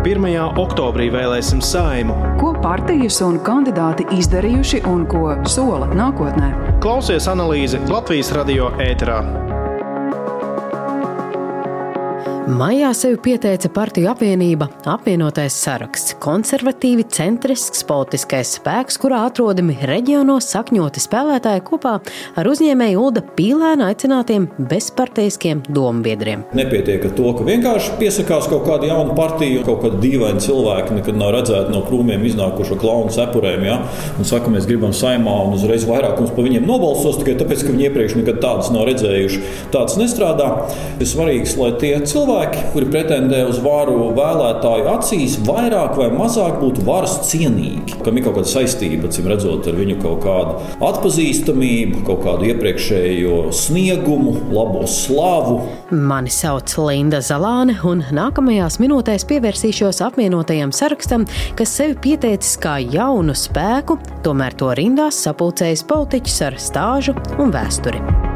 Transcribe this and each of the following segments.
1. oktobrī vēlēsim saimu. Ko partijas un kandidāti izdarījuši un ko sola nākotnē? Klausies analīzi Latvijas radio ēterā. Maijā sevi pieteica partiju apvienība, apvienotais saraksts, konservatīvi centrisks politiskais spēks, kurā atrodami reģionos sakņoti spēlētāji kopā ar uzņēmēju Ulda Pīlēna aicinātiem bezparteiskiem dombiedriem. Nepietiek ar to, ka vienkārši piesakās kaut kāda jauna partija, kaut kāda dīvaina cilvēka, nekad nav redzēta no krūmiem iznākušo klaunu cepurēm, ja? un saka, mēs gribam saimā un uzreiz vairākums par viņiem nobalsos tikai tāpēc, ka viņi iepriekš nekad tādas nav redzējuši. Tāds nestrādā. Ir svarīgs, lai tie cilvēki, cilvēki, kuri pretendē uz varu vēlētāju acīs, vairāk vai mazāk būtu varas cienīgi. Kam ir kaut kāda saistība, cim redzot, ar viņu kaut kādu atpazīstamību, kaut kādu iepriekšējo sniegumu, labo slavu. Mani sauc Linda Zalāne, un nākamajās minūtēs pievērsīšos apvienotajam sarakstam, kas sevi pieteicis kā jaunu spēku, tomēr to rindās sapulcējis politiķis ar stāžu un vēsturi.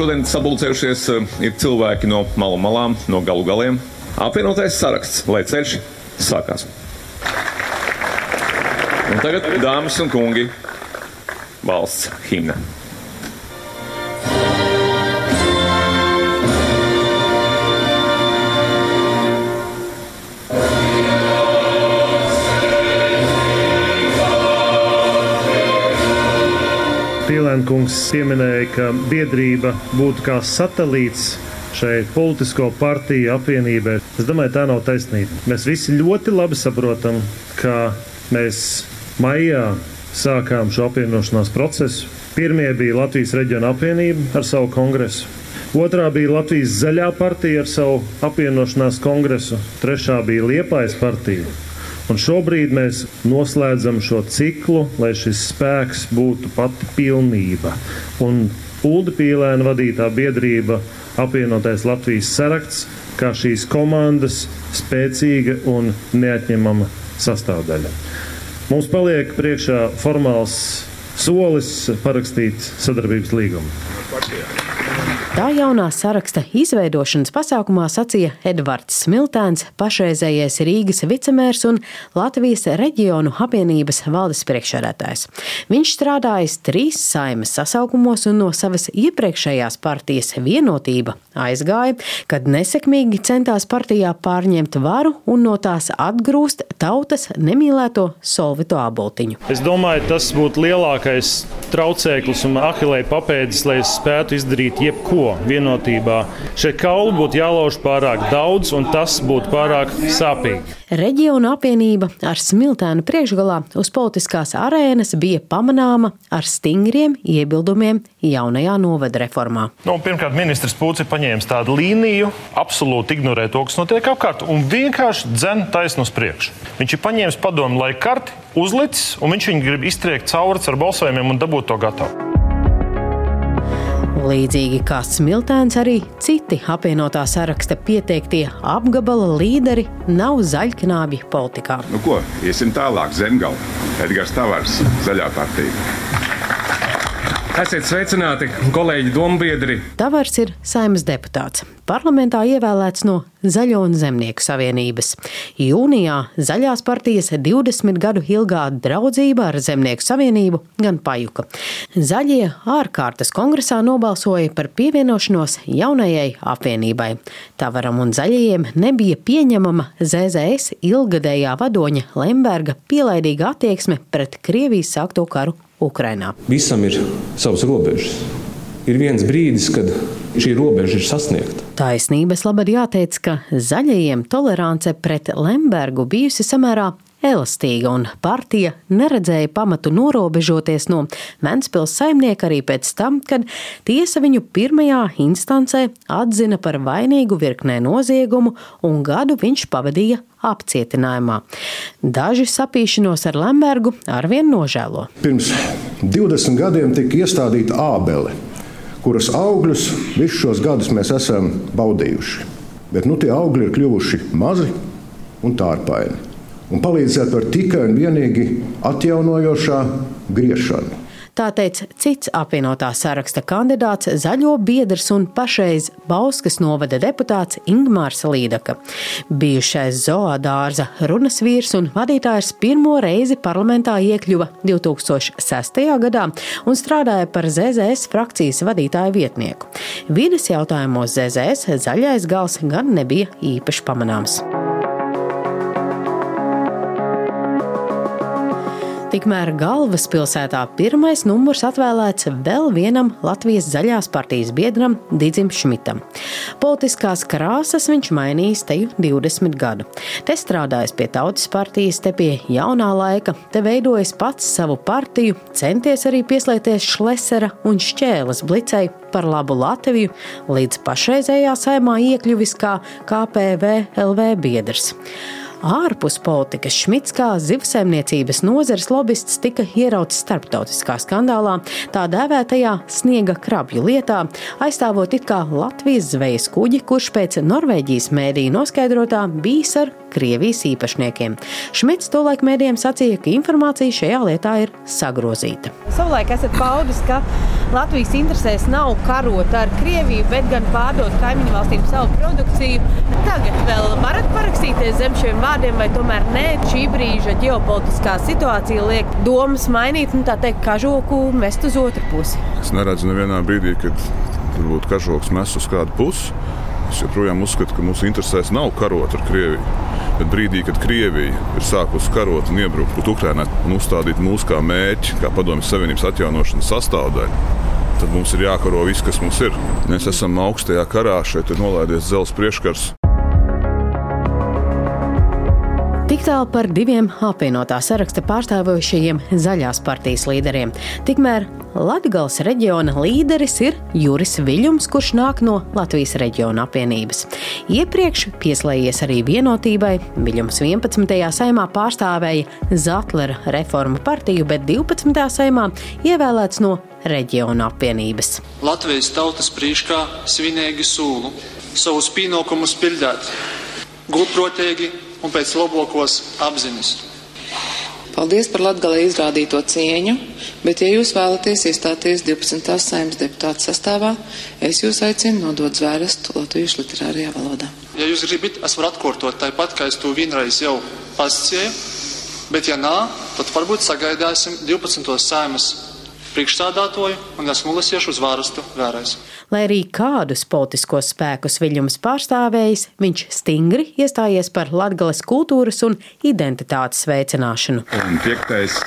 Šodien sapulcējušies eh, ir cilvēki no malu malām, no galu galiem. Apvienotais saraksts, lai ceļš sākās. Un tagad, dāmas un kungi, valsts himna. Pielēnkungs pieminēja, ka biedrība būtu kā satelīts šai politisko partiju apvienībai. Es domāju, tā nav taisnība. Mēs visi ļoti labi saprotam, ka mēs maijā sākām šo apvienošanās procesu. Pirmie bija Latvijas reģiona apvienība ar savu kongresu. Otrā bija Latvijas zaļā partija ar savu apvienošanās kongresu. Trešā bija Liepājas partija Un šobrīd mēs noslēdzam šo ciklu, lai šis spēks būtu pati pilnība. Un Ulda Pīlēna vadītā biedrība apvienotais Latvijas saraksts, kā šīs komandas spēcīga un neatņemama sastāvdaļa. Mums paliek priekšā formāls solis parakstīt sadarbības līgumu. Partijā. Tā jaunā saraksta izveidošanas pasākumā sacīja Edvards Smiltēns, pašreizējais Rīgas vicemērs un Latvijas reģionu apvienības valdes priekšsēdētājs. Viņš strādājis trīs saimas sasaukumos un no savas iepriekšējās partijas vienotība aizgāja, kad nesekmīgi centās partijā pārņemt varu un no tās atgrūst tautas nemīlēto solvitu aboltiņu. Es domāju, tas būtu lielākais traucēklis un ahilēja papēdis, lai es spētu izdarīt jebko ko vienotībā. Šie kauli būtu jālauž pārāk daudz, un tas būtu pārāk sāpīgi. Reģiona apvienība ar smiltēnu priekšgalā uz politiskās arēnas bija pamanāma ar stingriem iebildumiem jaunajā novada reformā. Nu, pirmkārt, ministrs Pūcis ir paņēmis tādu līniju, absolūti ignorē to, kas notiek apkārt, un vienkārši dzen taisnu uz priekšu. Viņš ir paņēmis padomu laika karti, uzlicis, un viņš viņu grib iztriekt cauri ar balsojumiem un dabūt to gatavu. Līdzīgi kā Smiltēns, arī citi apvienotā saraksta pieteiktie apgabala līderi nav zaļknābi politikā. Nu ko, iesim tālāk, Zemgala, Edgars Tavars, Zaļā partija. Esiet sveicināti, kolēģi, dombiedri. Tavars ir saimnes deputāts. Parlamentā ievēlēts no Zaļo un Zemnieku savienības. Jūnijā Zaļās partijas 20 gadu ilgā draudzība ar Zemnieku savienību gan pajuka. Zaļie ārkārtas kongresā nobalsoja par pievienošanos jaunajai apvienībai. Tavaram un zaļajiem nebija pieņemama ZZS ilgadējā vadoņa Lemberga pielaidīga attieksme pret Krievijas sākto karu Ukrainā. Visam ir savs robežas. Ir viens brīdis, kad šī robeža ir sasniegta. Taisnības labad jāteic, ka zaļajiem tolerance pret Lembergu bijusi samērā elastīga, un partija neredzēja pamatu norobežoties no Ventspils saimnieka arī pēc tam, kad tiesa viņu pirmajā instancē atzina par vainīgu virknē noziegumu, un gadu viņš pavadīja apcietinājumā. Daži sapīšanos ar Lembergu arvien nožēlo. Pirms 20 gadiem tika iestādīta ābele, kuras augļus visus šos gadus mēs esam baudījuši. Bet nu, tie augļi ir kļuvuši mazi un tārpaini un palīdzēt var tikai un vienīgi atjaunojošā griešana. Tā teica cits apvienotā saraksta kandidāts, zaļo biedrs un pašreiz Bauskas novada deputāts Ingmārs Līdaka. Bijušais zoodārza runas vīrs un vadītājs pirmo reizi parlamentā iekļuva 2006. gadā un strādāja par ZZS frakcijas vadītāju vietnieku. Vides jautājumos ZZS zaļais gals gan nebija īpaši pamanāms. Tikmēr galvaspilsētā pirmais numurs atvēlēts vēl vienam Latvijas zaļās partijas biedram Digim Šmitam. Politiskās krāsas viņš mainījis teju 20 gadu. Te strādājis pie tautas partijas, te pie jaunā laika, te veidojis pats savu partiju, centies arī pieslēgties Šlesera un Šķēles blicei par labu Latviju, līdz pašreizējā saimā iekļuvis kā KPV LV biedrs. Ārpus politikas Šmits kā zivsaimniecības nozares lobbyists tika ierauts starptautiskā skandālā, tā dēvētajā sniega krabju lietā, aizstāvot it kā Latvijas zvejas kuģi, kurš pēc Norvēģijas mēdīja noskaidrotā bijis ar Krievijas īpašniekiem. Šmits tolaik mēdījiem sacīja, ka informācija šajā lietā ir sagrozīta. Savulaik esat paudis, ka Latvijas interesēs nav karot ar Krieviju, bet gan pārdot kaimiņu valstīm savu produkciju. Tagad vēl varat parakstīties zem šiem vārdiem, vai tomēr nē, šī brīža ģeopolitiskā situācija liek domas mainīt, nu tā teikt, kažoku mest uz otru pusi. Es neredzu nevienā brīdī, kad varbūt kažoks mes uz kādu pusi. Es joprojām uzskatu, ka mūsu interesēs nav karot ar Krieviju. Bet brīdī, kad Krievija ir sākusi karot un iebrukt Ukrajinā un uzstādīt mūs kā mērķi, kā Padomju Savienības atjaunošanas sastāvdaļu, tad mums ir jākaro viss, kas mums ir. Mēs esam augstajā karā, šeit ir nolaidies dzelzs priekškars. Tik tālu par diviem apvienotā saraksta pārstāvojušajiem zaļās partijas līderiem. Tikmēr Latvijas reģiona līderis ir Juris Viļņums, kurš nāk no Latvijas reģiona apvienības. Iepriekš pieslēdzies arī vienotībai. Viļņums 11. saimā pārstāvēja Zatlera reformu partiju, bet 12. saimā ievēlēts no reģiona apvienības. Latvijas tautas prīškā svinīgi sūlu savus pienākumus pildīt, gudprātīgi un pēc labākos apziņas. Paldies par Latgalē izrādīto cieņu, bet, ja jūs vēlaties iestāties 12. saimnes deputāta sastāvā, es jūs aicinu nodot zvērestu latviešu literārajā valodā. Ja jūs gribat, es varu atkārtot tāpat, kā es to vienreiz jau pascēju, bet, ja nā, tad varbūt sagaidāsim 12. saimnes priekšstādātoju un esmu lasījuši uz vārastu vēlreiz. Lai arī kādus politiskos spēkus Viļņums pārstāvējis, viņš stingri iestājies par latgales kultūras un identitātes veicināšanu. Un piektais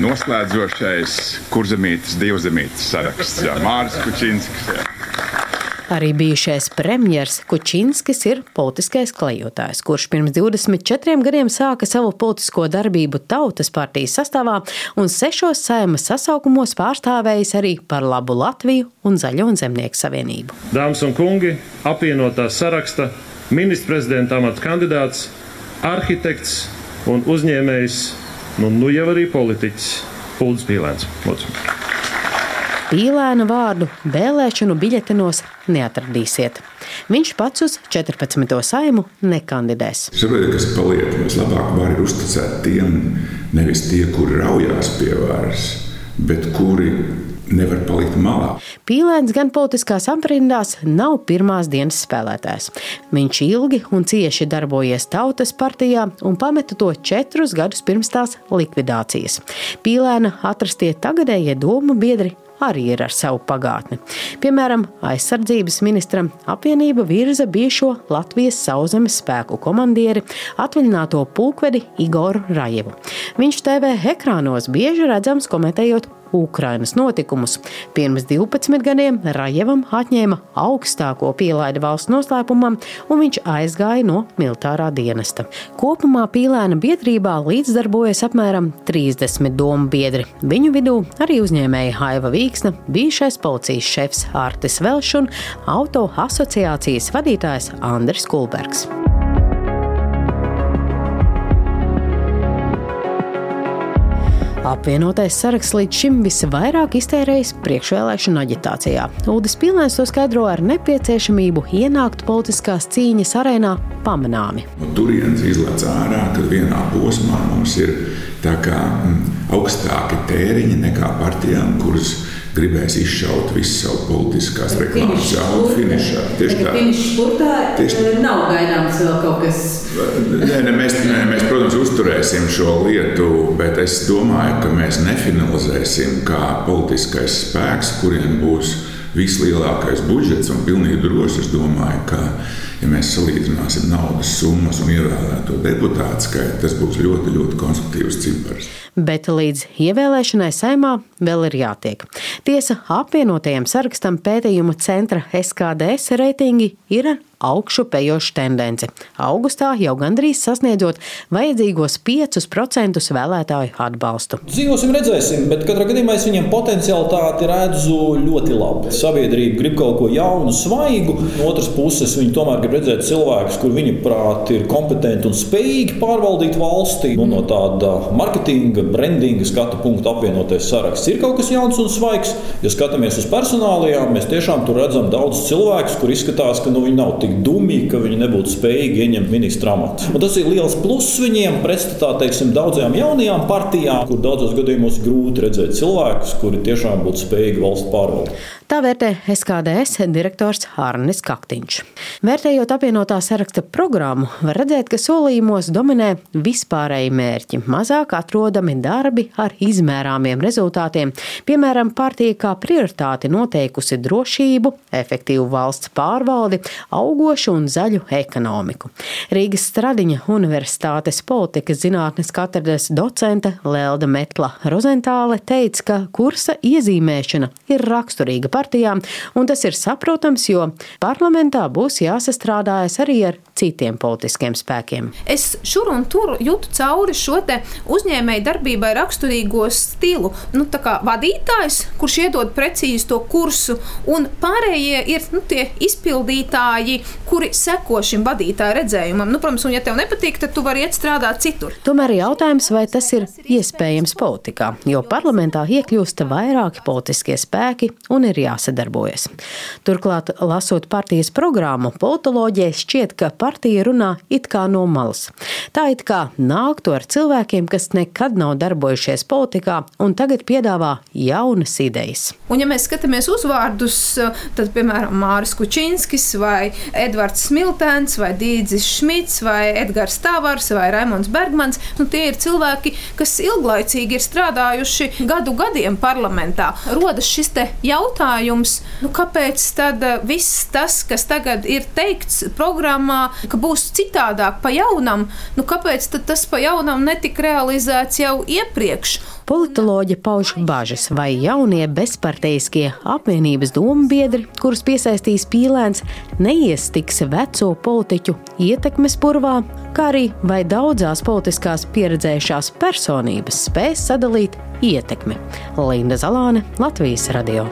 noslēdzošais kurzemītes, divzemītes saraksts - Māris Kučinskis. Jā. Arī bijušais premjerministrs Kučinskis ir politiskais klejotājs, kurš pirms 24 gadiem sāka savu politisko darbību Tautas partijas sastāvā un sešos saimas sasaukumos pārstāvējis arī par labu Latviju un Zaļo un Zemnieku savienību. Dāmas un kungi, apvienotā saraksta ministra prezidenta amata kandidāts, arhitekts un uzņēmējs, nu, nu jau arī politiķis Ulrichs Pīlēns. Lūdzu. Pīlēna vārdu vēlēšanu biļetenos neatradīsiet. Viņš pats uz 14. saimu nekandidēs. Saprotiet, kas paliek, mēs labāk varam uzticēt tiem, nevis tie, kuri raujās pie varas, bet kuri nevar palikt malā. Pīlēns gan politiskās aprindās nav pirmās dienas spēlētājs. Viņš ilgi un cieši darbojies Tautas partijā un pameta to četrus gadus pirms tās likvidācijas. Pīlēna atrastie tagadējie domu biedri arī ir ar savu pagātni. Piemēram, aizsardzības ministram apvienība virza bijušo Latvijas sauszemes spēku komandieri, atvaļināto pulkvedi Igoru Rajevu. Viņš TV ekrānos bieži redzams komentējot Ukrainas notikumus. Pirms 12 gadiem Rajevam atņēma augstāko pielaidi valsts noslēpumam, un viņš aizgāja no militārā dienesta. Kopumā pīlēna biedrībā līdzdarbojas apmēram 30 domu biedri. Viņu vidū arī uzņēmēja Haiva Vīksna, bijušais policijas šefs Artis Velš un auto asociācijas vadītājs Andris Kulbergs. Apvienotais saraksts līdz šim visvairāk iztērējis priekšvēlēšanu aģitācijā. Udis Pilnēns to skaidro ar nepieciešamību ienākt politiskās cīņas arēnā pamanāmi. No turienes izlaiž ārā, kad vienā posmā mums ir kā, m, augstāki tēriņi nekā partijām, kuras gribēs izšaut visu savu politiskās reklāmas zāli finišā. Tieši tā. Finiša spurtā Tieši... Eh, nav gaidāms vēl kaut kas. Nē, ne, mēs, nē, mēs, protams, uzturēsim šo lietu, bet es domāju, ka mēs nefinalizēsim kā politiskais spēks, kuriem būs vislielākais budžets un pilnīgi droši es domāju, ka, ja mēs salīdzināsim naudas summas un ievēlēto deputātu skaitu, tas būs ļoti, ļoti konstruktīvs cipars bet līdz ievēlēšanai saimā vēl ir jātiek. Tiesa, apvienotajam sarakstam pētījumu centra SKDS reitingi ir ar augšupejoša tendence. Augustā jau gandrīz sasniedzot vajadzīgos 5% vēlētāju atbalstu. Dzīvosim, redzēsim, bet katrā gadījumā es viņiem potenciālitāti redzu ļoti labi. Sabiedrība grib kaut ko jaunu, svaigu. No otras puses, viņi tomēr grib redzēt cilvēkus, kur viņi prāt ir kompetenti un spējīgi pārvaldīt valsti. Nu, no tāda marketinga, brandinga skatu punktu apvienotais saraksts ir kaut kas jauns un svaigs. Ja skatāmies uz personālajām, mēs tiešām tur redzam daudz cilvēku, kur izskatās, ka nu, viņi nav tik dumi, ka viņi nebūtu spējīgi ieņemt ministra amatu. Un tas ir liels pluss viņiem pretstatā teiksim, daudzajām jaunajām partijām, kur daudzos gadījumos grūti redzēt cilvēkus, kuri tiešām būtu spējīgi valsts pārvaldīt. Tā vērtē SKDS direktors Arnis Kaktiņš. Vērtējot apvienotā saraksta programmu, var redzēt, ka solījumos dominē vispārēji mērķi. Mazāk atrodami darbi ar izmērāmiem rezultātiem. Piemēram, partija kā prioritāti noteikusi drošību, efektīvu valsts pārvaldi, augošu un zaļu ekonomiku. Rīgas Stradiņa Universitātes politikas zinātnes katedras docente Lelda Metla Rozentāle teica, ka kursa iezīmēšana ir raksturīga partijām, un tas ir saprotams, jo parlamentā būs jāsastrādājas arī ar citiem politiskiem spēkiem. Es šur un tur jūtu cauri šo uzņēmēju darbībai raksturīgo stilu. Nu, vadītājs, kurš iedod precīzi to kursu, un pārējie ir nu, tie izpildītāji, kuri seko šim vadītāja redzējumam. Nu, protams, un ja tev nepatīk, tad tu vari iet strādāt citur. Tomēr jautājums, vai tas ir iespējams politikā, jo parlamentā iekļūst vairāki politiskie spēki un ir jāsadarbojas. Turklāt, lasot partijas programmu, politoloģijai šķiet, ka partija runā it kā no malas. Tā it kā nāktu ar cilvēkiem, kas nekad nav darbojušies politikā un tagad piedāvā jaunas idejas. Un, ja mēs skatāmies uzvārdus, tad, piemēram, Māris Kučinskis vai Edvards Smiltēns vai Dīdzis Šmits vai Edgars Tavars vai Raimons Bergmans, nu, tie ir cilvēki, kas ilglaicīgi ir strādājuši gadu gadiem parlamentā. Rodas šis jautājums, jautājums, nu, kāpēc tad eh, viss tas, kas tagad ir teikts programmā, ka būs citādāk pa jaunam, nu, kāpēc tas pa jaunam netika realizēts jau iepriekš? Politoloģi pauž bažas, vai jaunie bezparteiskie apvienības dombiedri, kurus piesaistīs pīlēns, neiestiks veco politiķu ietekmes purvā, kā arī vai daudzās politiskās pieredzējušās personības spēs sadalīt ietekmi. Linda Zalāne, Latvijas radio.